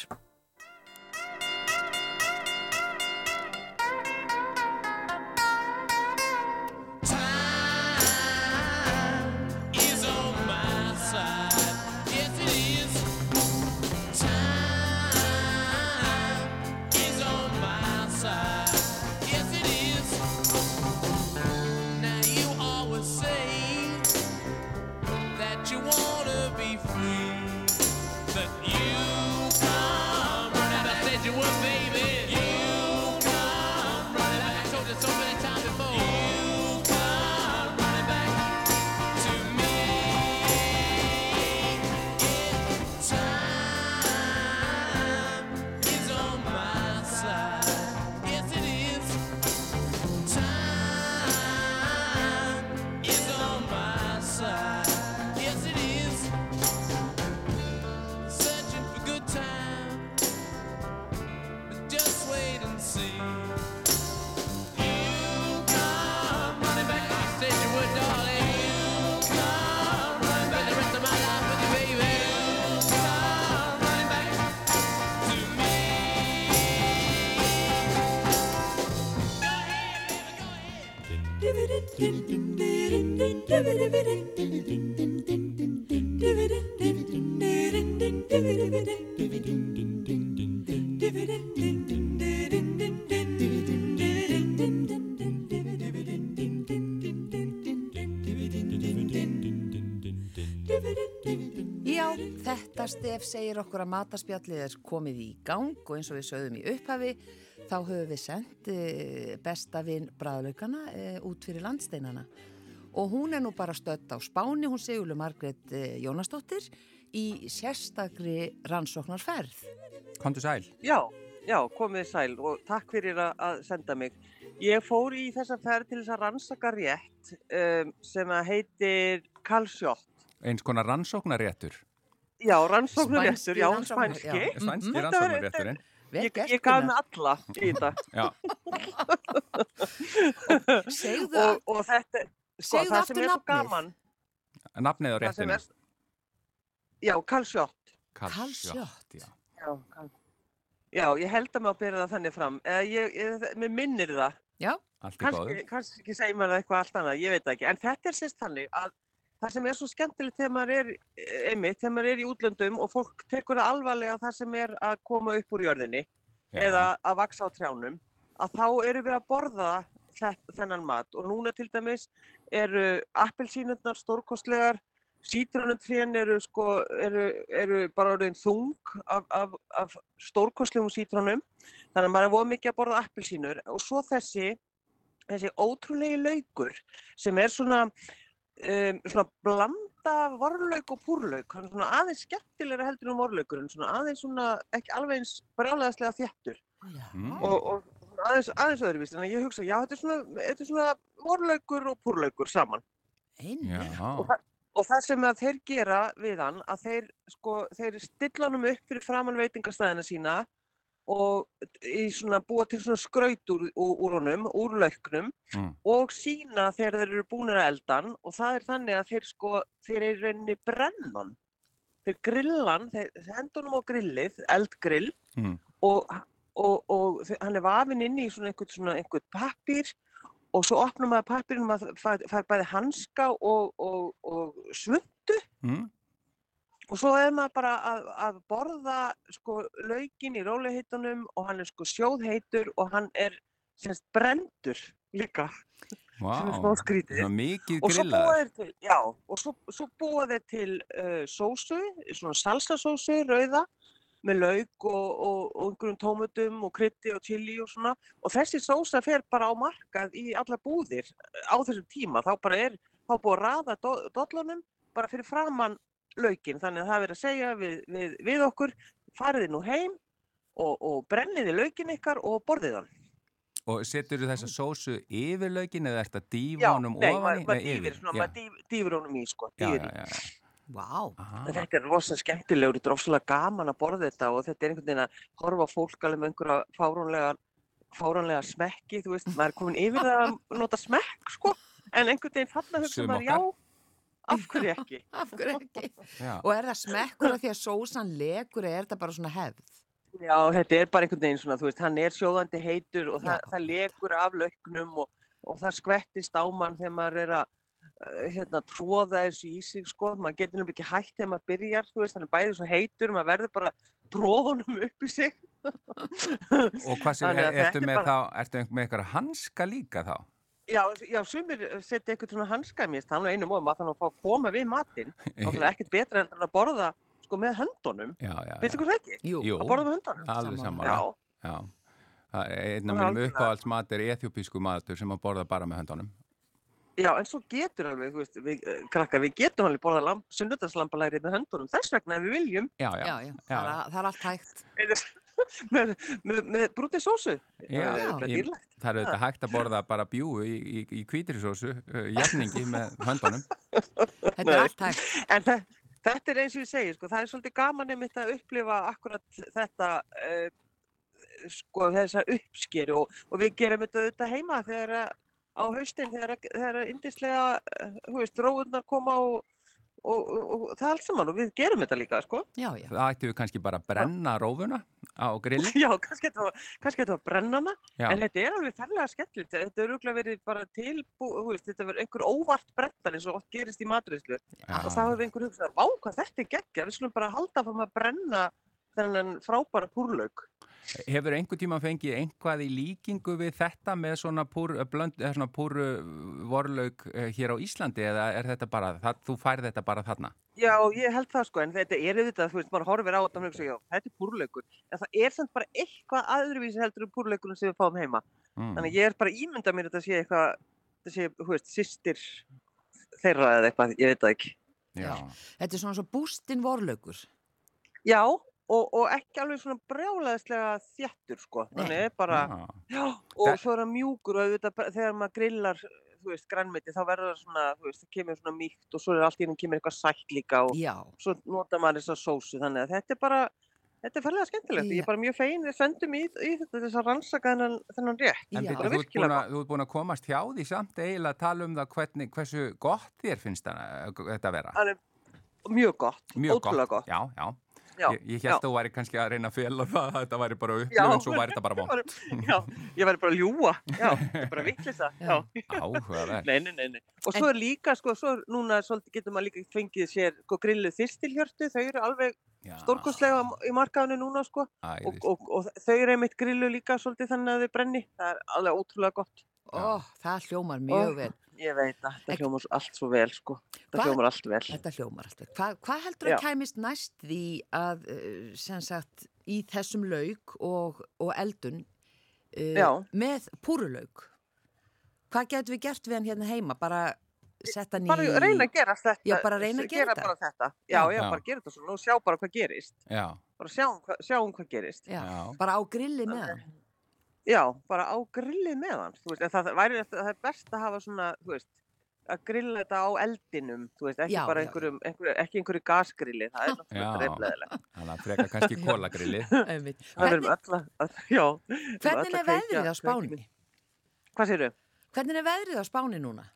stef segir okkur að mataspjallið er komið í gang og eins og við sögðum í upphafi þá höfum við sendt eh, besta vinn bræðlaugana eh, út fyrir landsteinana og hún er nú bara stött á Spáni, hún Sigurlu Margrét eh, Jónasdóttir í sérstakri rannsóknarferð. Kondu sæl. Já, já, komið sæl og takk fyrir að, að senda mig. Ég fór í þessa ferð til þess að rannsaka rétt um, sem að heitir kalsjótt. Eins konar rannsóknaréttur. Já, rannsóknaréttur, Spænski já, spænski. já. Spænski Mhm. rannsóknarétturinn. Vel Ég, ég gaf með alla í þetta. Já, Segðu og, og þetta, sko, það sem er svo gaman, nafnið á réttinu. er, já, kalsjótt. Kalsjótt. já. Já, kal- já, ég held að maður byrja það þannig fram. Eða ég, ég, mér minnir það. Já, Allt í góðu. kannski, kannski segir maður eitthvað allt annað, ég veit ekki, en þetta er sérst þannig að það sem er svo skemmtilegt þegar maður er einmitt, þegar maður er í útlöndum og fólk tekur það alvarlega það sem er að koma upp úr jörðinni Já. eða að vaksa á trjánum, að þá eru við að borða þennan mat. Og núna til dæmis eru appelsínurnar stórkostlegar, sítrónutrén eru sko, eru, eru bara orðin þung af, af, af stórkostlegum sítrónum, þannig að maður er voð mikið að borða appelsínur. Og svo þessi þessi ótrúlegi laukur sem er svona, um, svona blanda af vorlauk og púrlauk, hann er svona aðeins skemmtilega heldur um vorlaukurinn, svona aðeins svona ekki alveg eins brjálæðislega þéttur. Já. Mm. og, og aðeins, aðeins öðruvist, þannig að ég hugsa, já þetta er svona, þetta er svona vorlaukur og púrlaukur saman. Og, það, og það sem að þeir gera við hann, að þeir sko, þeir stilla hann upp fyrir framann veitingastæðina sína og svona búa til svona skraut úr, úr, honum, úr lauknum Mm. og sína þegar þeir eru búinir að eldan og það er þannig að þeir sko, þeir eru rauninni brennan. Þeir grillan, þeir hendur honum á grillið, eldgrill Mm. og, og, og þe- hann er vafinn inn í svona einhvern, svona einhvern pappír og svo opnum maður pappírinn og maður fær, bæði hanska og, og, og svundu Mm. Og svo er maður bara að, að borða sko laukin í róliheitunum og hann er sko sjóðheitur og hann er semst brendur líka Vá, sem er smá skrítið. og svo búa þeir til, já, og svo, svo búa þeir til uh, sósu, svona salsasósu, rauða, með lauk og, og, og einhverjum tómutum og krytti og chili og svona. Og þessi sósa fer bara á markað í alla búðir á þessum tíma, þá bara er, þá búið að raða do- dollunum bara fyrir framann laukin, þannig að það er verið að segja við, við, við okkur, fariði nú heim og, og brenniði laukin ykkar og borðið hann. Og setur þú þessa sósu yfir laukin eða ert að dýfa Já, honum nei, ofan maður í? maður Nei, dýfir, svona, já. maður dýf- dýfir honum í, sko, Já, dýfir já, í. já, já. En Þetta er rosa skemmtilegur, þetta er rosalega gaman að borða þetta og þetta er einhvern veginn að horfa fólk alveg með einhverja fáránlega, fáránlega smekki, þú veist, maður er komin yfir það að nota smekk, sko, en einhvern veginn þarna hugsa Sum maður, já. Af hverju ekki? Af hverju ekki? Og er það smekkur af því að sósan lekur eða er þetta bara svona hefð? Já, þetta er bara einhvern veginn svona, þú veist, hann er sjóðandi heitur og það, það lekur af lauknum og, og það skvettist á mann þegar maður er að uh, hérna, tróða þessu í sig, sko, maður getur nefnilega ekki hægt þegar maður byrjar, þú veist, hann er bæðið svo heitur, maður verður bara honum upp í sig. Og hvað að ertu er með bara- þá, ertu með eitthvað hanska líka þá? Já, já, sumir setja eitthvað svona hanska mér, þannig einum og maður þannig að fá að koma við matinn og það er ekkert betra en að borða sko með höndunum. Já, já, já. Veistu hvað það ekki? Jú. Að borða með höndunum? Alveg saman. Já, Já. Einn af Það er mínum algjörlega. uppáhaldsmat er ethiopísku matur sem að borða bara með höndunum. já, en svo getur alveg, þú veist, við, eh, krakkar, við getum alveg borða lamp, sunnudaslambalæri með höndunum, þess vegna ef við viljum, Já, já. Já, já, það, er, það er allt hægt. með, með, með brútið sósu. Já, það er ég- dýrlegt. Það er auðvitað hægt að borða bara bjúu í, í, í kvítrisósu, uh, jafningi með höndunum. Þetta er allt hægt. En þe þetta er eins og ég segi, sko, það er svolítið gaman einmitt að upplifa akkurat þetta, uh, sko, þessa uppskeru og, og við gerum þetta auðvitað heima þegar að- á haustin, þegar, þegar að yndislega, uh, þú veist, róðunar koma og, og, og, og það allt saman og við gerum þetta líka, sko. Já, já. Það ættu við kannski bara að brenna rófuna á grilli. Já, kannski var, kannski þetta var brennana, Já, en þetta er alveg ferlega skemmtilegt, þetta er auðvitað verið bara tilbú, þú veist, þetta verið einhver óvart brennan eins og oft gerist í maturiðslu. og þá hefur einhver hugsað, vá hvað þetta er geggja, við skulum bara halda fram að brenna þennan frábæra púrlaug. Hefur einhver tíma fengið einhvað í líkingu við þetta með svona púr, blönd, eða svona púru vorlaug eh, hér á Íslandi eða er þetta bara, það, þú færð þetta bara þarna? Já, ég held það sko, en þetta er auðvitað, þú veist, maður horfir á þetta og hugsa, já, þetta er púrlaugur, en það er samt bara eitthvað aðruvísi heldur um púrlaugunum sem við fáum heima. Mm. Þannig ég er bara að ímynda mér að þetta sé eitthvað, þetta sé, þú veist, systir þeirra eða eitthvað, ég veit það ekki. Já. Þetta er svona svo bústinn vorlaugur. Já, og, og ekki alveg svona brjálæðislega þjættur, sko, þannig bara... Já. Og Það- svo er það mjúkur og auðvitað þegar maður grillar, þú veist, grænmeti, þá verður það svona, þú veist, það kemur svona mýkt og svo er allt í hennum kemur eitthvað sætt líka og Já. svo nota maður þessa sósu, þannig að þetta er bara, þetta er ferlega skemmtilegt. Ég Já. er bara mjög fegin, við sendum í, í þetta þess að rannsaka þennan, þennan rétt. En þú ert búin virkilega að, þú ert búin að komast hjá því samt eiginlega að tala um það hvernig, hversu gott þér finnst það, þetta að vera. Alveg mjög gott, Mjög ótrúlega gott. Já, já. Já, Ég, ég held að þú væri kannski að reyna að fela það að þetta væri bara Já. upplifun, svo væri þetta bara var- Já, ég væri bara að ljúa, já, bara Já. já. Áhugaverð. Nei, nei, nei, nei. Og svo er líka, sko, svo er núna svolítið getur maður líka fengið sér, sko, grilluð þyrstilhjörtu, þau eru alveg Já, stórkostlega í markaðinu núna, sko. og, æðist. og, og þau eru einmitt grillu líka svolítið þannig að þau brenni. Það er alveg ótrúlega gott. Ó, það hljómar mjög vel. Ég veit að þetta hljómar svo- allt svo vel, sko. Það Hvað- hljómar allt vel. Þetta hljómar allt vel. Hva, hvað heldur Já. að kæmist næst því að, uh, sem sagt, í þessum lauk og, og eldun uh, með púrulauk? Hvað getum við gert við hann hérna heima? Bara setja hann í... Bara reyna að gera þetta. Já, bara reyna að gera þetta. bara þetta. Já, já, Já. bara gera þetta svona og sjá bara hvað gerist. Já, Bara sjáum, hva, sjáum hvað gerist. Já, Já. bara á grilli með hann. Já, bara á grillið með hann. Þú veist, það væri, það er best að hafa svona, þú veist, að grilla þetta á eldinum, þú veist, ekki Já, bara já, einhverjum, einhverjum, ekki einhverju gasgrilli, það er náttúrulega dreifleðilega. Þannig að freka kannski kólagrilli. Það verðum öll að, já. hvernig er veðrið á Spáni? Hvað séru? Hvernig er veðrið á Spáni núna?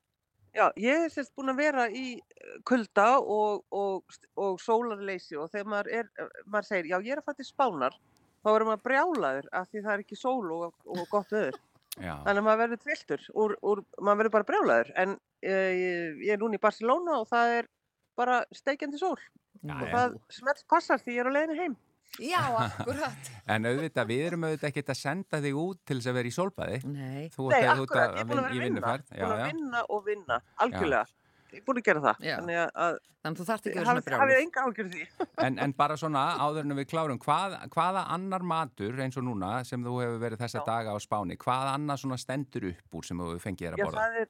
Já, ég er sérst búin að vera í eh, kulda og, og, og sólarleysi og þegar maður, er, maður segir, já ég er að fara til spánar, þá verður maður brjálaður af því það er ekki sól og, og gott öður. Já, Þannig að maður verður úr, maður verður bara brjálaður. En uh, ég, ég er núna í Barcelona og það er bara steikjandi sól Já, og já. það smelt passar því ég er á leiðinu heim. Já, akkurat. en auðvitað, við erum auðvitað ekkert að senda þig út til þess að vera í sólbæði. Nei, Þú Nei, akkurat, ég er búin að vera í að vinna. Já, búin að já. vinna og vinna, algjörlega. Ég er búin að gera það, Já. þannig að- að þannig að þú þarft ekki að vera svona hafið hafið enga ágjörð því. En, en bara svona áður en við klárum, hvað, hvaða annar matur eins og núna sem þú hefur verið þessa Já. daga á Spáni, hvað annar svona stendur upp úr sem þú hefur fengið þér að Já, borða? það er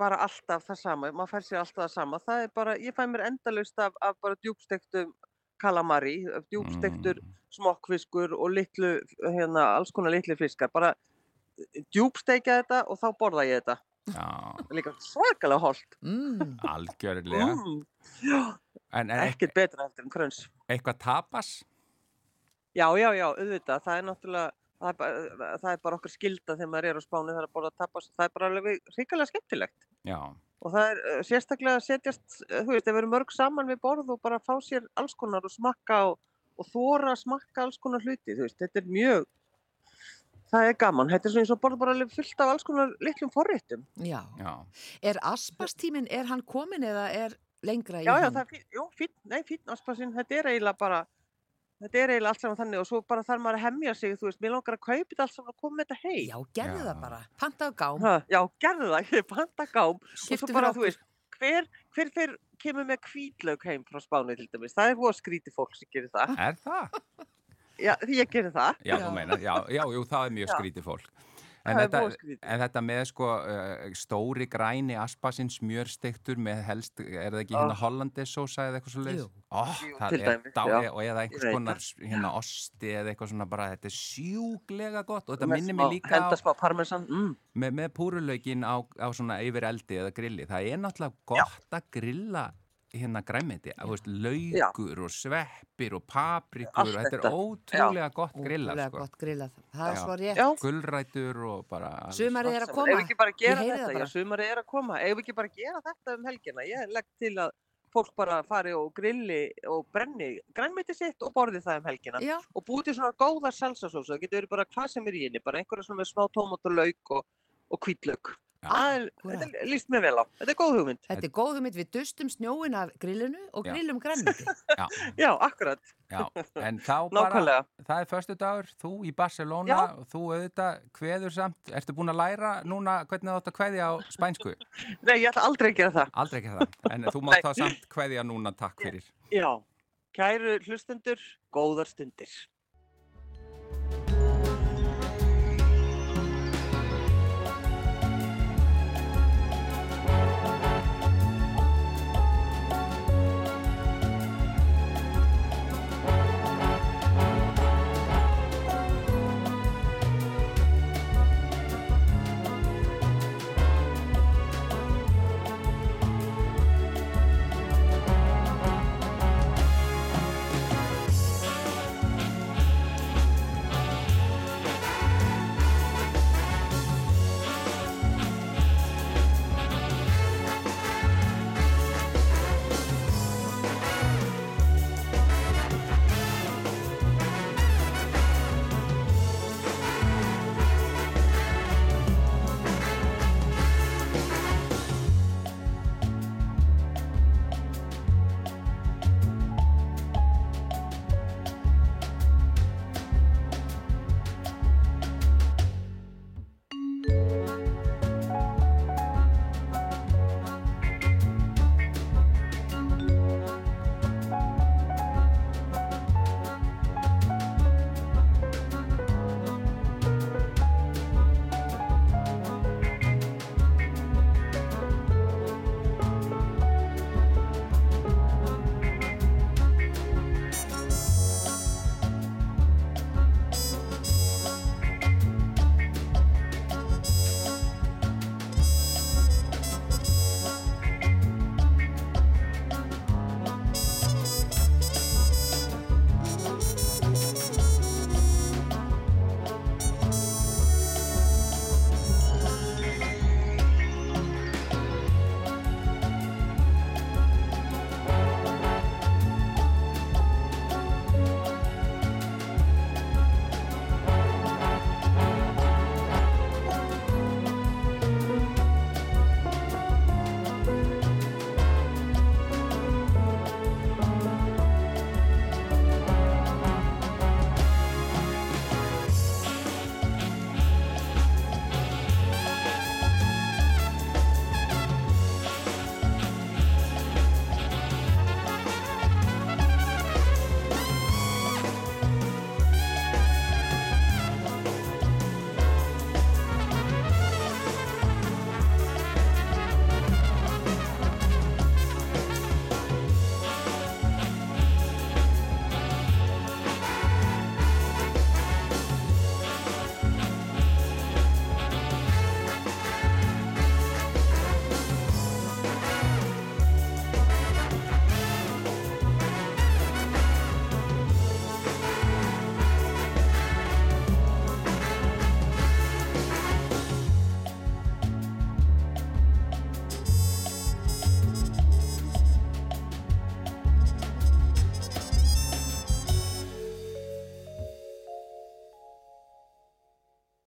bara alltaf það sama, maður fær sér alltaf það sama. Það er bara, ég fæ mér endalaust af, af bara djúbstektum kalamari, djúbstektur Mm. smokkfiskur og litlu, hérna, alls konar litlu fiskar. Bara djúbstekja þetta og þá borða ég þetta. Líka svakalega holt. Mm. algjörlega. Mm. Ekkert betra heldur en kröns. eitthvað tapas? Já, já, já, auðvitað, það er náttúrulega, það er bara, það er bara okkar skilda þegar maður er á spáni það er að borða tapas, það er bara alveg ríkalega skemmtilegt. Já, Og það er uh, sérstaklega að setjast, uh, þú veist, að vera mörg saman við borð og bara fá sér alls konar og smakka og, og þóra að smakka alls konar hluti, þú veist, þetta er mjög, það er gaman. Þetta er svona eins og borð bara fullt af alls konar litlum forréttum. Já. já. Er aspastíminn, er hann komin eða er lengra í Já, já, hann? það er fín, jú, fín, nei, fín áspasinn, þetta er eiginlega bara, þetta er eiginlega allt saman þannig og svo bara þarf maður að hemja sig, þú veist, mér langar að kaupa þetta allt saman og koma með þetta heim. Já, gerðu Já. það bara. Pantaðu gám. Ha, já, gerðu það, ég panta gám og Keyptu svo bara, þú veist, hver, hver fyrir kemur með hvítlaug heim frá Spáni til dæmis, það er voða skríti fólk sem gerir það. Er það? Já, því ég gerir það. Já, Já. þú meina, já, já, jú, það er mjög Já. skrítið fólk. En er þetta, en þetta með sko uh, stóri græni aspasinn smjörstektur með helst, er það ekki Oh. hérna hollandesósa eða eitthvað svo leiðis? Jú. Oh, Jú, til dæmis, já. og eða einhvers konar hérna osti eða eitthvað svona bara, þetta er sjúglega gott og þetta Með minnir mig líka á, Henda smá parmesan, mm. með, með púrulaugin á, á svona yfir eldi eða grilli. Það er náttúrulega gott að grilla hérna græmiti, þú veist, laukur og sveppir og paprikur Allt og þetta er ótrúlega gott grilla, Ótrúlega sko. gott grillað. Það er Já. svo rétt. Já, Gulrætur og bara... Sumarið er að Ef koma. við ekki bara gera Ég heyri þetta, það já, bara. sumarið er að koma. Ef við ekki bara gera þetta um helgina, ég legg til að fólk bara fari og grilli og brenni grænmeti sitt og borði það um helgina. Já, Og búið til svona góða salsasósu, það getur verið bara hvað sem er í henni, bara einhverja svona smá tómat og lauk og, og hvítlauk. Þetta líst mér vel á, þetta er góð hugmynd. þetta er góð hugmynd. Við dustum snjóin af grillinu og grillum grænmeti. Já, Já, akkurat, já, en þá bara, það er förstu dagur, þú í Barcelona, Já. og þú auðvitað kveður samt, ertu búin að læra núna hvernig þú átt að kveðja á spænsku? Nei, ég ætla aldrei að gera það. Aldrei ekki það, en þú mátt þá samt kveðja núna, takk fyrir. Já, kæru hlustendur, góðar stundir.